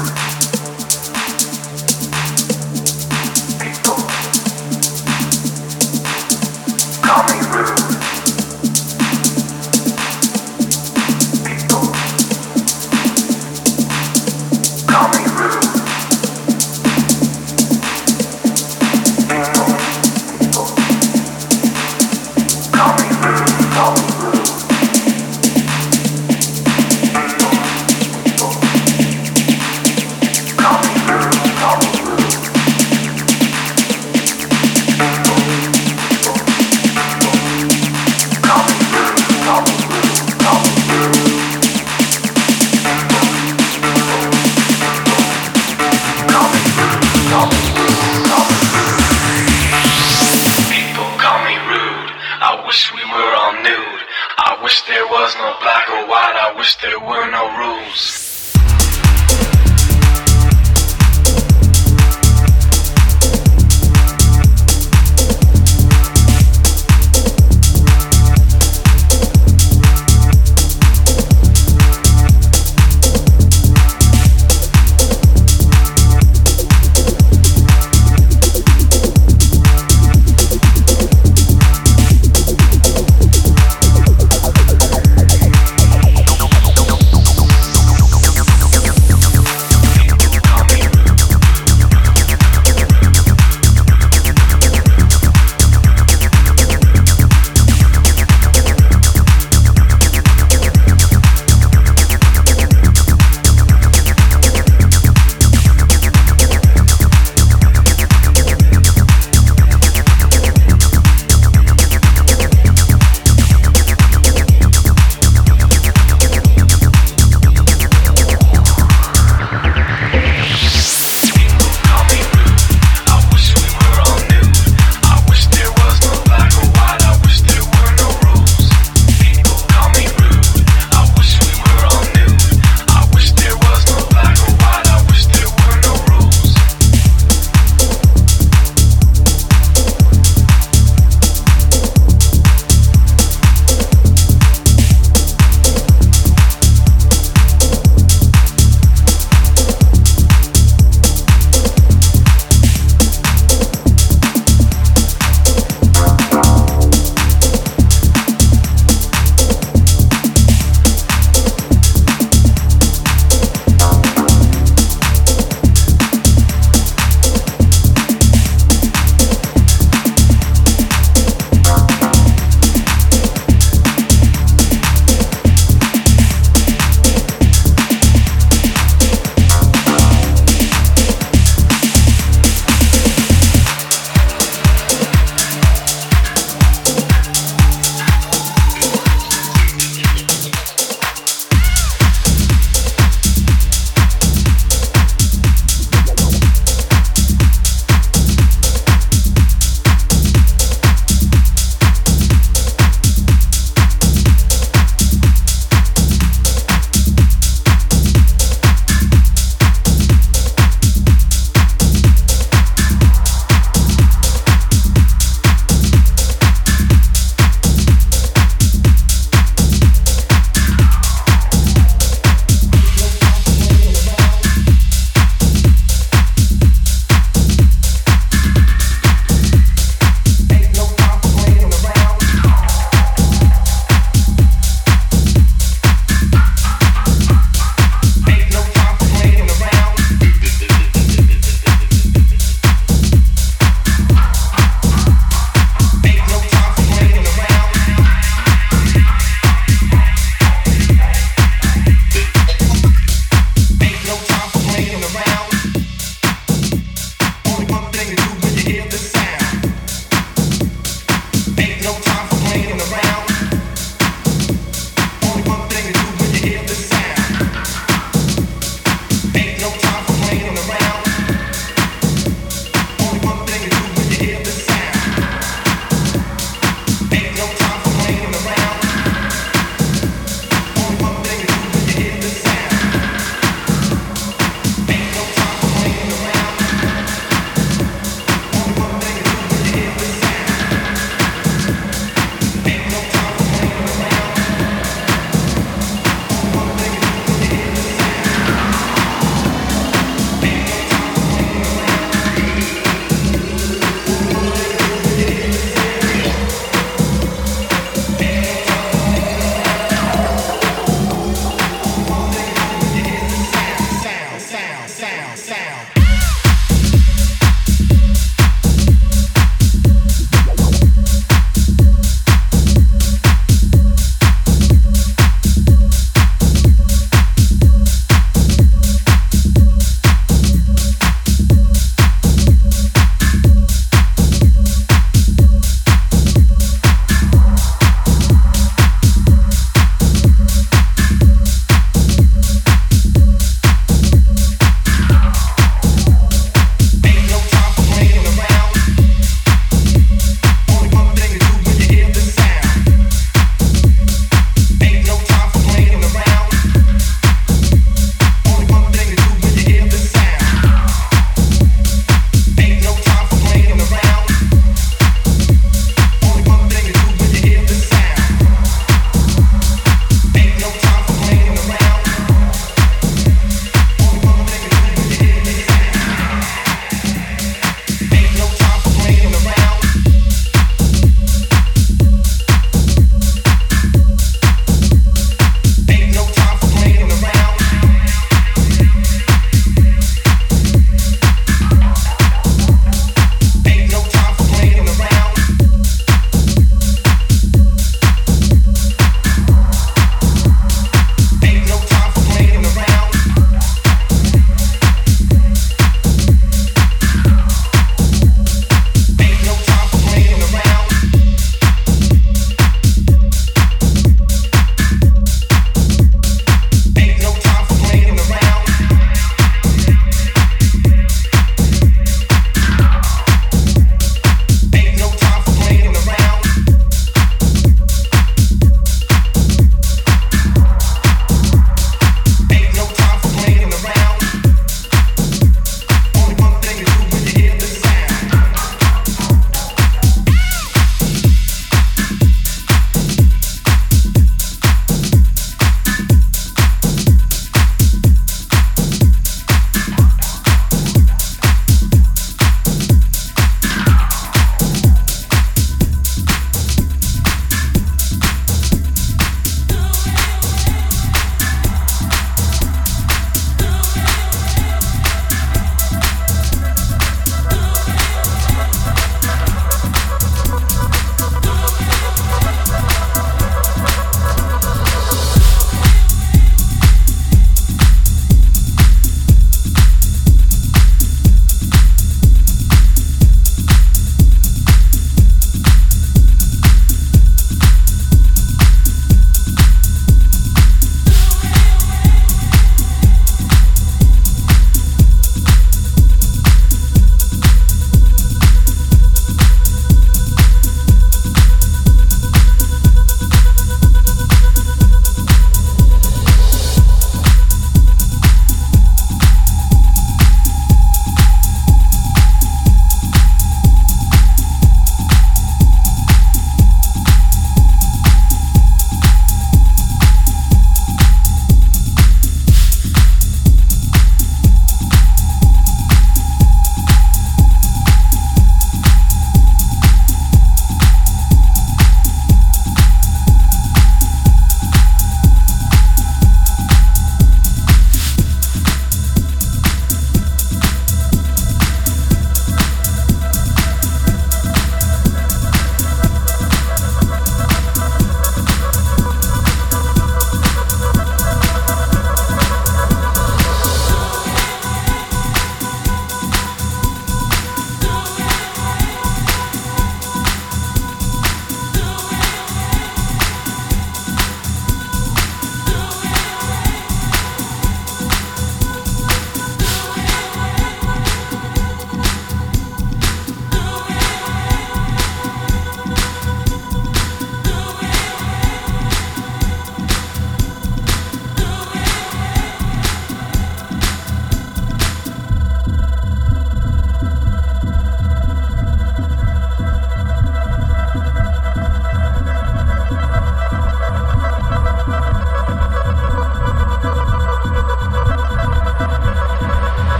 Ooh.